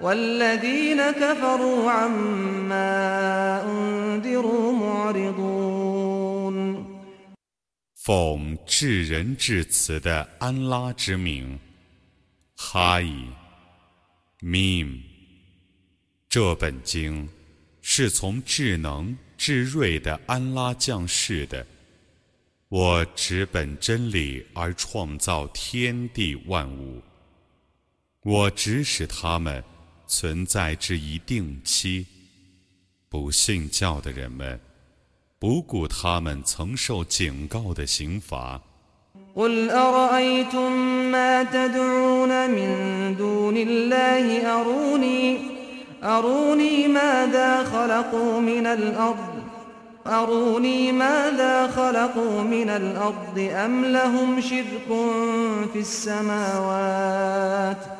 والذين كفروا عما أنذروا معرضون 奉至仁至慈的安拉之名，哈伊，mim，这本经是从智能至睿的安拉降世的。我只本真理而创造天地万物，我只使他们 存在至一定期。不信教的人们。不顾他们曾受警告的刑罚。قل أرأيتم ما تدعون من دون الله أروني أروني ماذا خلقوا من الأرض أروني ماذا خلقوا من الأرض أم لهم شرك في السماوات ۖ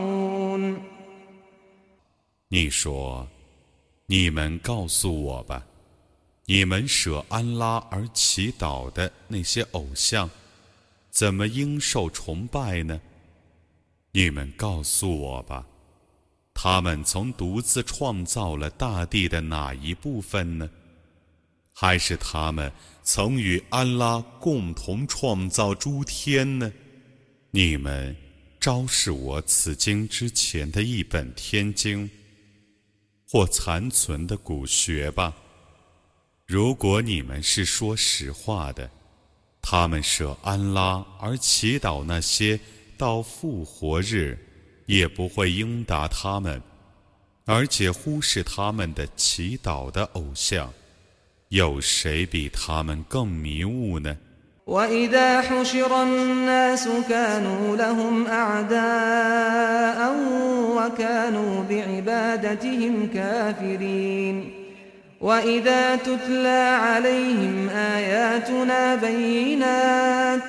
你说：“你们告诉我吧，你们舍安拉而祈祷的那些偶像，怎么应受崇拜呢？你们告诉我吧，他们曾独自创造了大地的哪一部分呢？还是他们曾与安拉共同创造诸天呢？你们昭示我此经之前的一本天经。”或残存的古学吧。如果你们是说实话的，他们舍安拉而祈祷那些到复活日也不会应答他们，而且忽视他们的祈祷的偶像，有谁比他们更迷雾呢 ？وإذا حشر الناس كانوا لهم أعداء وكانوا بعبادتهم كافرين وإذا تتلى عليهم آياتنا بينات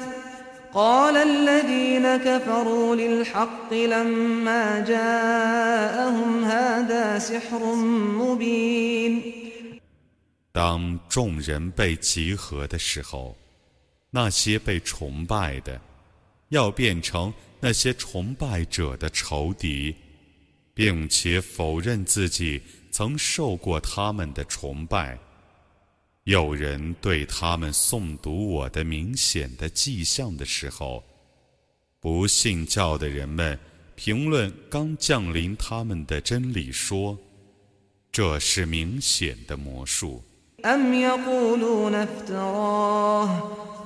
قال الذين كفروا للحق لما جاءهم هذا سحر مبين 当众人被集合的时候， 那些被崇拜的，要变成那些崇拜者的仇敌，并且否认自己曾受过他们的崇拜。有人对他们诵读我的明显的迹象的时候，不信教的人们评论刚降临他们的真理说：“这是明显的魔术。”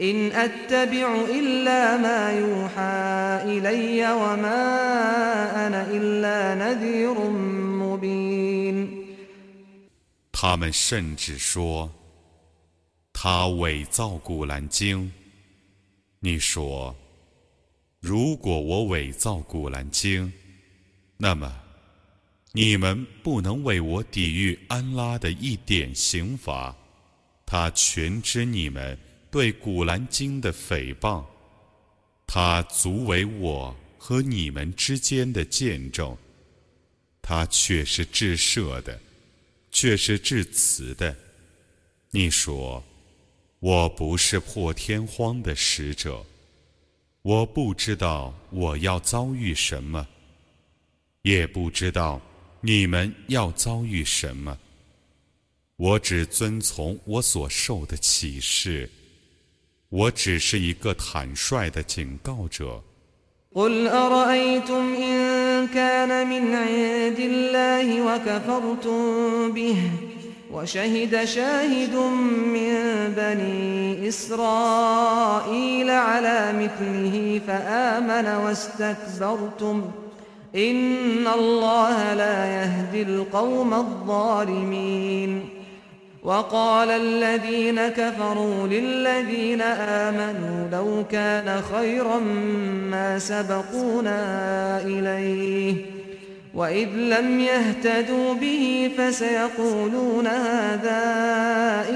إن أتبع إلا ما يوحى إلي وما أنا إلا نذير مبين 他们甚至说，他伪造古兰经。你说，如果我伪造古兰经，那么你们不能为我抵御安拉的一点刑罚。他全知你们。 对《古兰经》的诽谤，它足为我和你们之间的见证。它却是至赦的，却是至慈的。你说，我不是破天荒的使者，我不知道我要遭遇什么，也不知道你们要遭遇什么。我只遵从我所受的启示，我只是一个坦率的警告者。قل أرأيتم إن كان من عند الله وكفرتم به وشهد شاهد من بني إسرائيل على مثله فآمن واستكبرتم إن الله لا يهدي القوم الظالمين وقال الذين كفروا للذين آمنوا لو كان خيرا ما سبقونا إليه وإذ لم يهتدوا به فسيقولون هذا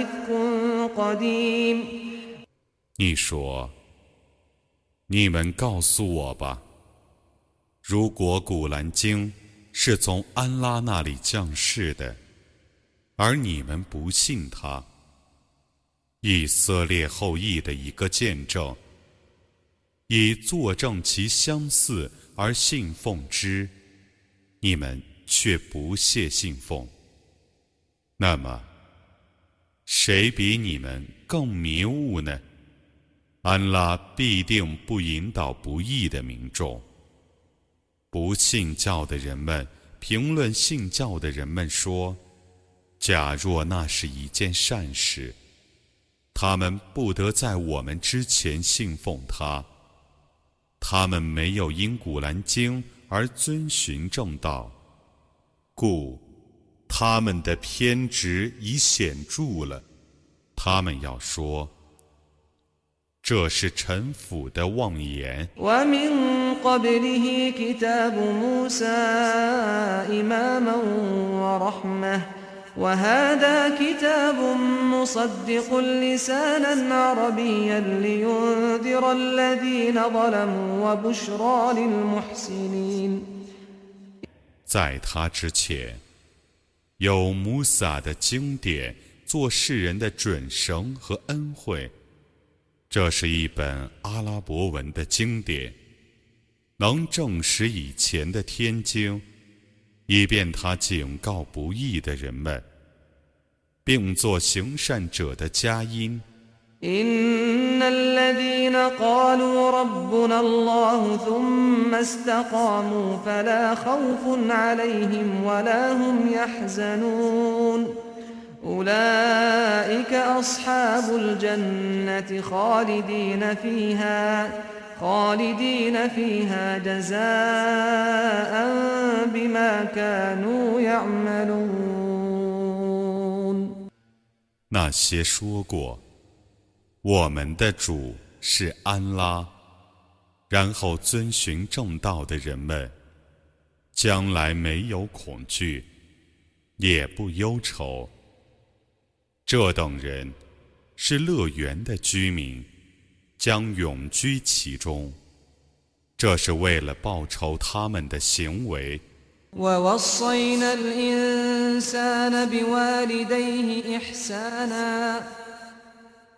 إفك قديم 你说：“你们告诉我吧，如果《古兰经》是从安拉那里降世的。” 而你们不信他，以色列后裔的一个见证，以作证其相似而信奉之，你们却不屑信奉。那么，谁比你们更迷雾呢？安拉必定不引导不义的民众。不信教的人们评论信教的人们说。假若那是一件善事，他们不得在我们之前信奉他。他们没有因古兰经而遵循正道，故他们的偏执已显著了。他们要说，这是臣府的妄言。وهذا كتاب مصدق لسانا عربيا لينذر الذين ظلموا وبشرى للمحسنين 在他之前，有穆萨的经典做世人的准绳和恩惠。这是一本阿拉伯文的经典，能证实以前的天经。 以便他警告不义的人们，并做行善者的佳音。إن الذين قالوا ربنا الله ثم استقاموا فلا خوف عليهم ولا هم يحزنون أولئك أصحاب الجنة خالدين فيها خالدين فيها جزاء بما كانوا يعملون 那些说过我们的主是安拉，然后遵循正道的人们，将来没有恐惧，也不忧愁。这等人是乐园的居民。 将永居其中，这是为了报酬他们的行为。ووصينا الإنسان بوالديه إحسانا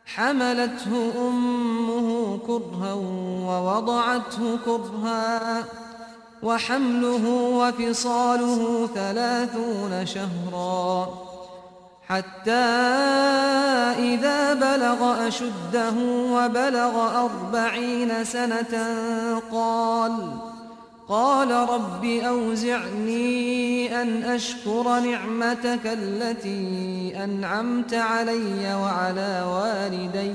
حملته أمه كرها ووضعته كرها وحمله وفصاله ثلاثون شهرا حتى إذا بلغ أشده وبلغ أربعين سنة قال قال رب أوزعني أن أشكر نعمتك التي أنعمت علي وعلى والدي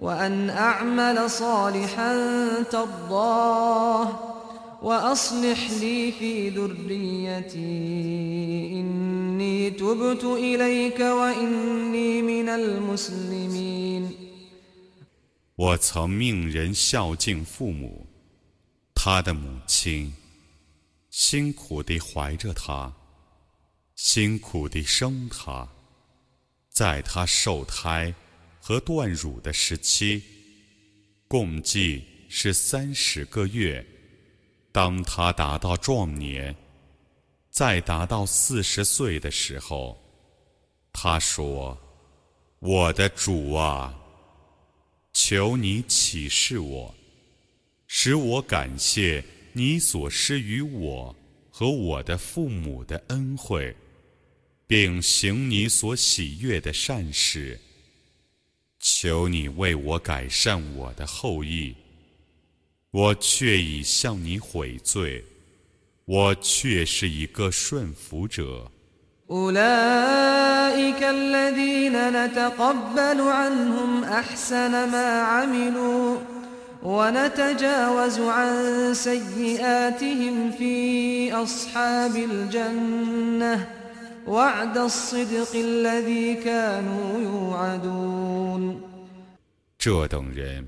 وأن أعمل صالحا ترضاه. وأصلح لي في ذريتي إني تبت إليك وإني من المسلمين 我曾命人孝敬父母，他的母亲辛苦地怀着他，辛苦地生他，在他受胎和断乳的时期，共计是三十个月。 当他达到壮年，再达到四十岁的时候，他说：“我的主啊，求你启示我，使我感谢你所施于我和我的父母的恩惠，并行你所喜悦的善事。求你为我改善我的后裔，我却已向你悔罪，我却是一个顺服者。أولئك الذين نتقبل عنهم أحسن ما عملوا ونتجاوز عن سيئاتهم في أصحاب الجنة وعد الصدق الذي كانوا يوعدون 这等人，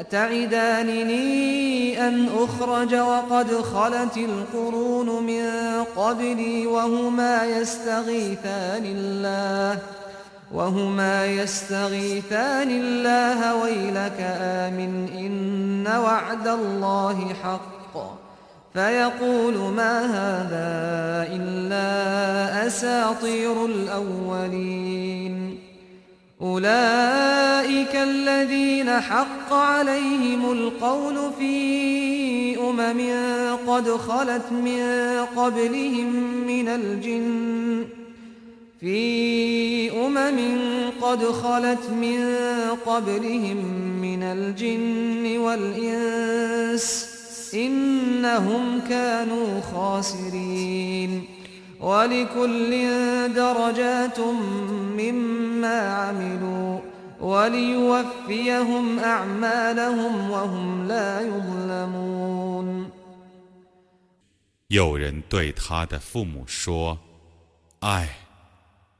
أتعدانني أن أخرج وقد خلت القرون من قبلي وهما يستغيثان الله وهما يستغيثان الله ويلك آمن إن وعد الله حق فيقول ما هذا إلا أساطير الأولين أولئك الذين حق عليهم القول في أمم قد خلت من قبلهم من الجن. في أمم قد خلت من قبلهم من الجن والإنس إنهم كانوا خاسرين. ولكل درجات مما عملوا وليوفيهم أعمالهم وهم لا يظلمون 有人对他的父母说：“唉。”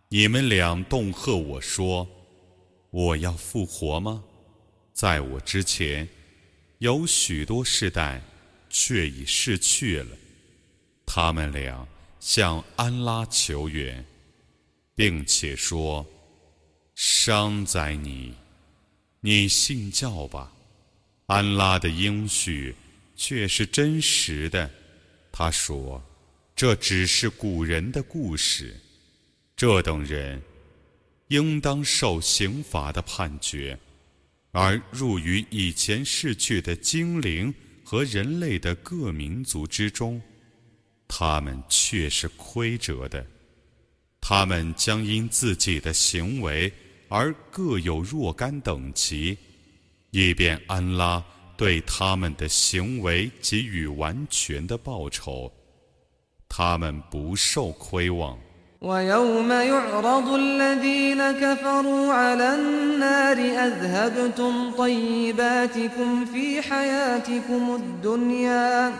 你们俩恫吓我说：“我要复活吗？”在我之前，有许多世代，却已逝去了。他们俩 向安拉求援，并且说：“伤在你，你信教吧。安拉的应许却是真实的。”他说：“这只是古人的故事。”这等人应当受刑罚的判决，而入于以前逝去的精灵和人类的各民族之中，他们却是亏折的。他们将因自己的行为而各有若干等级，以便安拉对他们的行为给予完全的报酬。他们不受亏望。ويوم يعرض الذين كفروا على النار أذهبتم طيباتكم في حياتكم الدنيا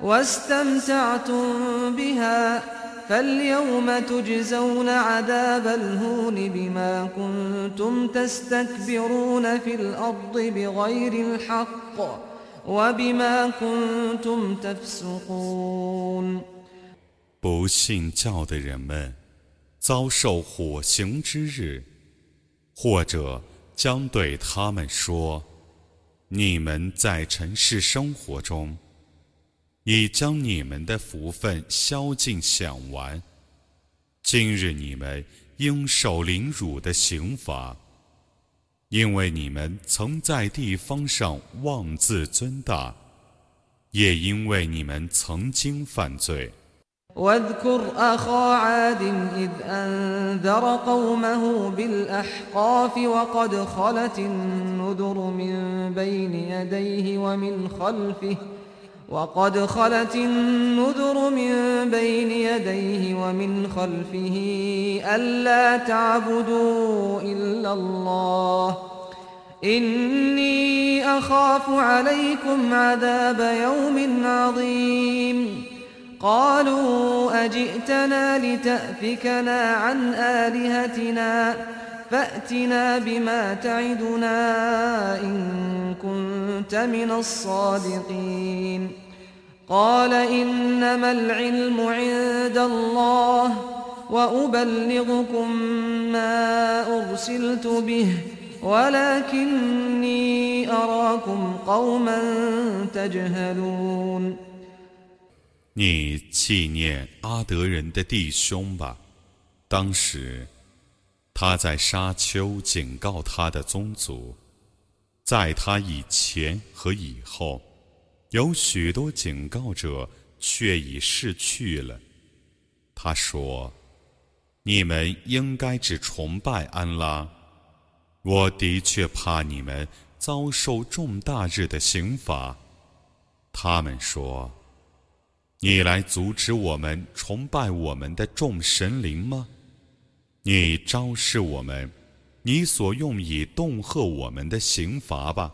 واستمتعتم بها فاليوم تجزون عذاب الهون بما كنتم تستكبرون في الأرض بغير الحق وبما كنتم تفسقون 不信教的人们遭受火刑之日，或者将对他们说：“你们在尘世生活中 已将你们的福分消尽享完，今日你们应受凌辱的刑罚，因为你们曾在地方上妄自尊大，也因为你们曾经犯罪。” واذكر أخا عاد إذ أنذر قومه بالأحقاف وقد خلت النذر من بين يديه ومن خلفه وقد خلت النذر من بين يديه ومن خلفه ألا تعبدوا إلا الله. إني أخاف عليكم عذاب يوم عظيم. قالوا أجئتنا لتأفكنا عن آلهتنا فأتنا بما تعدنا إن كنت من الصادقين. قال إنما العلم عند الله وأبلغكم ما أرسلت به ولكني أراكم قوما تجهلون 你纪念阿德人的弟兄吧。当时，他在沙丘警告他的宗族，在他以前和以后， 有许多警告者却已逝去了。他说：“你们应该只崇拜安拉。我的确怕你们遭受重大日的刑罚。”他们说。你来阻止我们崇拜我们的众神灵吗？你昭示我们，你所用以恫吓我们的刑罚吧。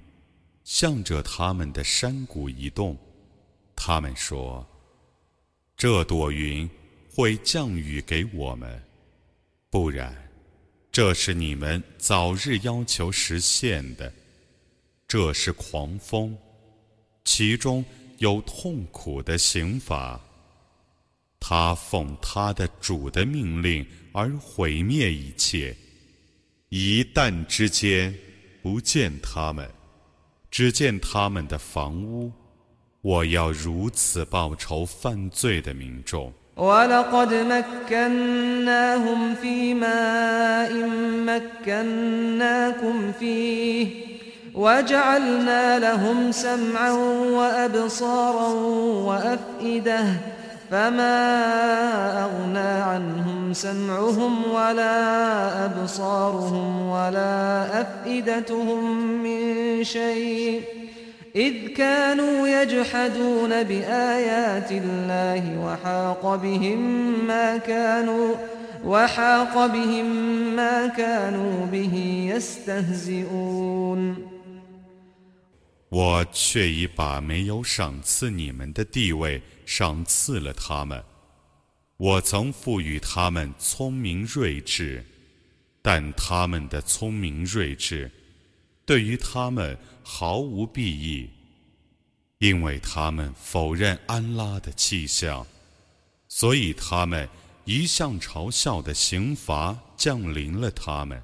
向着他们的山谷移动。他们说：“这朵云会降雨给我们，不然，这是你们早日要求实现的。这是狂风，其中有痛苦的刑罚。”他奉他的主的命令而毁灭一切，一旦之间不见他们，只见他们的房屋，我要如此报仇犯罪的民众。فما أغنى عنهم سمعهم ولا أبصارهم ولا أفئدتهم من شيء إذ كانوا يجحدون بآيات الله وحاق بهم ما كانوا وحاق بهم ما كانوا به يستهزئون 我却已把没有赏赐你们的地位 赏赐了他们。我曾赋予他们聪明睿智，但他们的聪明睿智对于他们毫无裨益，因为他们否认安拉的气象，所以他们一向嘲笑的刑罚降临了他们。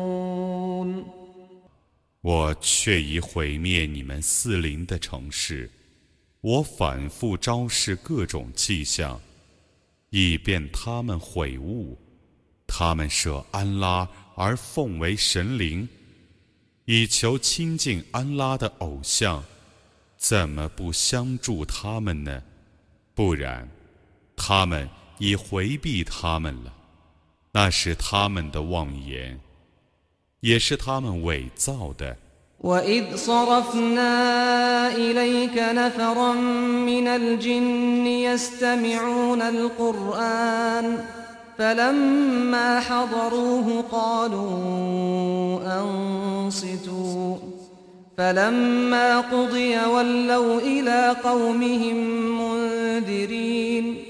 我却已毁灭你们四邻的城市，我反复昭示各种迹象，以便他们悔悟。他们舍安拉而奉为神灵，以求亲近安拉的偶像，怎么不相助他们呢？不然，他们已回避他们了。那是他们的妄言。也是他们伪造的。وإذ صرفنا إليك نفرا من الجن يستمعون القرآن فلما حضروه قالوا أنصتوا فلما قضي ولوا إلى قومهم منذرين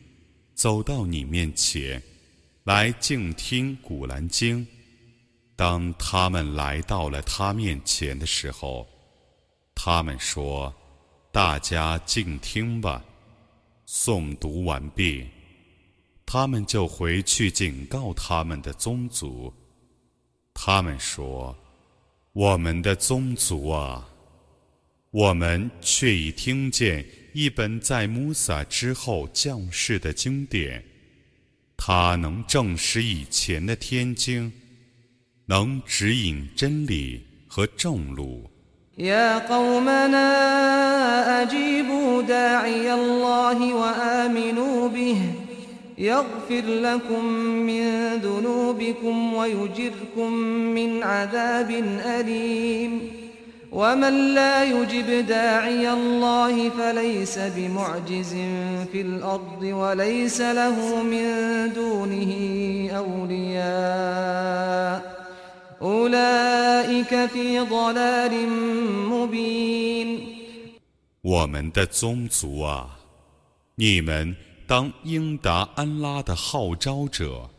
走到你面前，来静听古兰经。当他们来到了他面前的时候，他们说。大家静听吧。诵读完毕，他们就回去警告他们的宗族。他们说：“我们的宗族啊，我们却已听见一本在穆萨之后降世的经典，它能证实以前的天经，能指引真理和正路。” يا قومنا أجيبوا داعي الله وآمنوا به يغفر لكم من ذنوبكم ويجركم من عذاب أليم ومن لا يجب داعي الله فليس بمعجز في الأرض وليس له من دونه أولياء 我们的宗族啊，你们当应答安拉的号召者，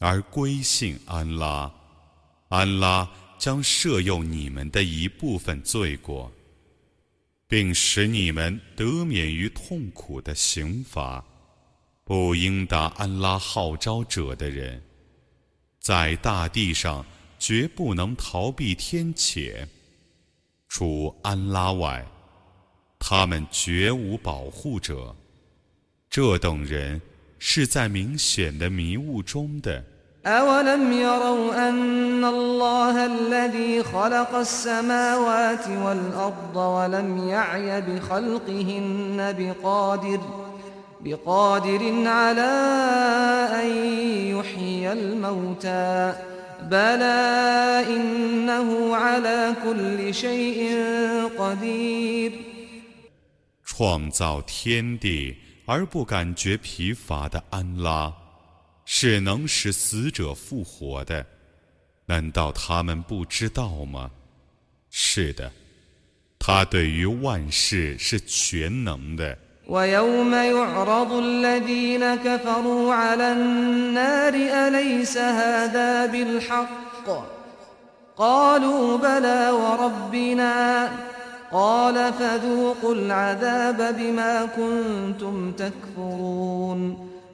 而归信安拉，安拉 将赦宥你们的一部分罪过，并使你们得免于痛苦的刑罚。不应答安拉号召者的人，在大地上。绝不能逃避天谴，除安拉外，他们绝无保护者。这等人是在明显的迷雾中的。创造天地而不感觉疲乏的安拉， 是能使死者复活的。难道他们不知道吗？是的，他对于万事是全能的。ويوم يعرض الذين كفروا على النار أليس هذا بالحق قالوا بلى وربنا قال فذوقوا العذاب بما كنتم تكفرون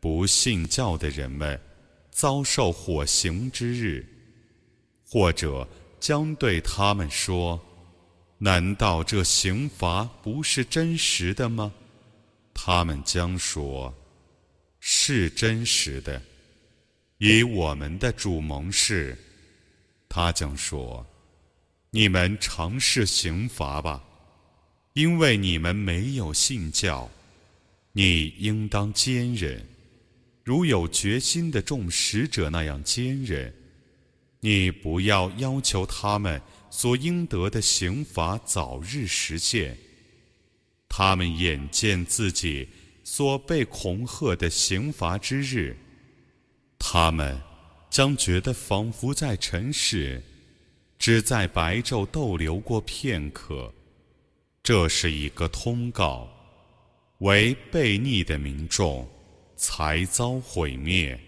不信教的人们遭受火刑之日，或者将对他们说。难道这刑罚不是真实的吗？他们将说：“是真实的。”以我们的主盟誓，他将说：“你们尝试刑罚吧，因为你们没有信教。你应当坚忍，如有决心的众使者那样坚韧。你不要要求他们。”所应得的刑罚早日实现，他们眼见自己所被恐吓的刑罚之日，他们将觉得仿佛在尘世，只在白昼逗留过片刻。这是一个通告，为悖逆的民众才遭毁灭。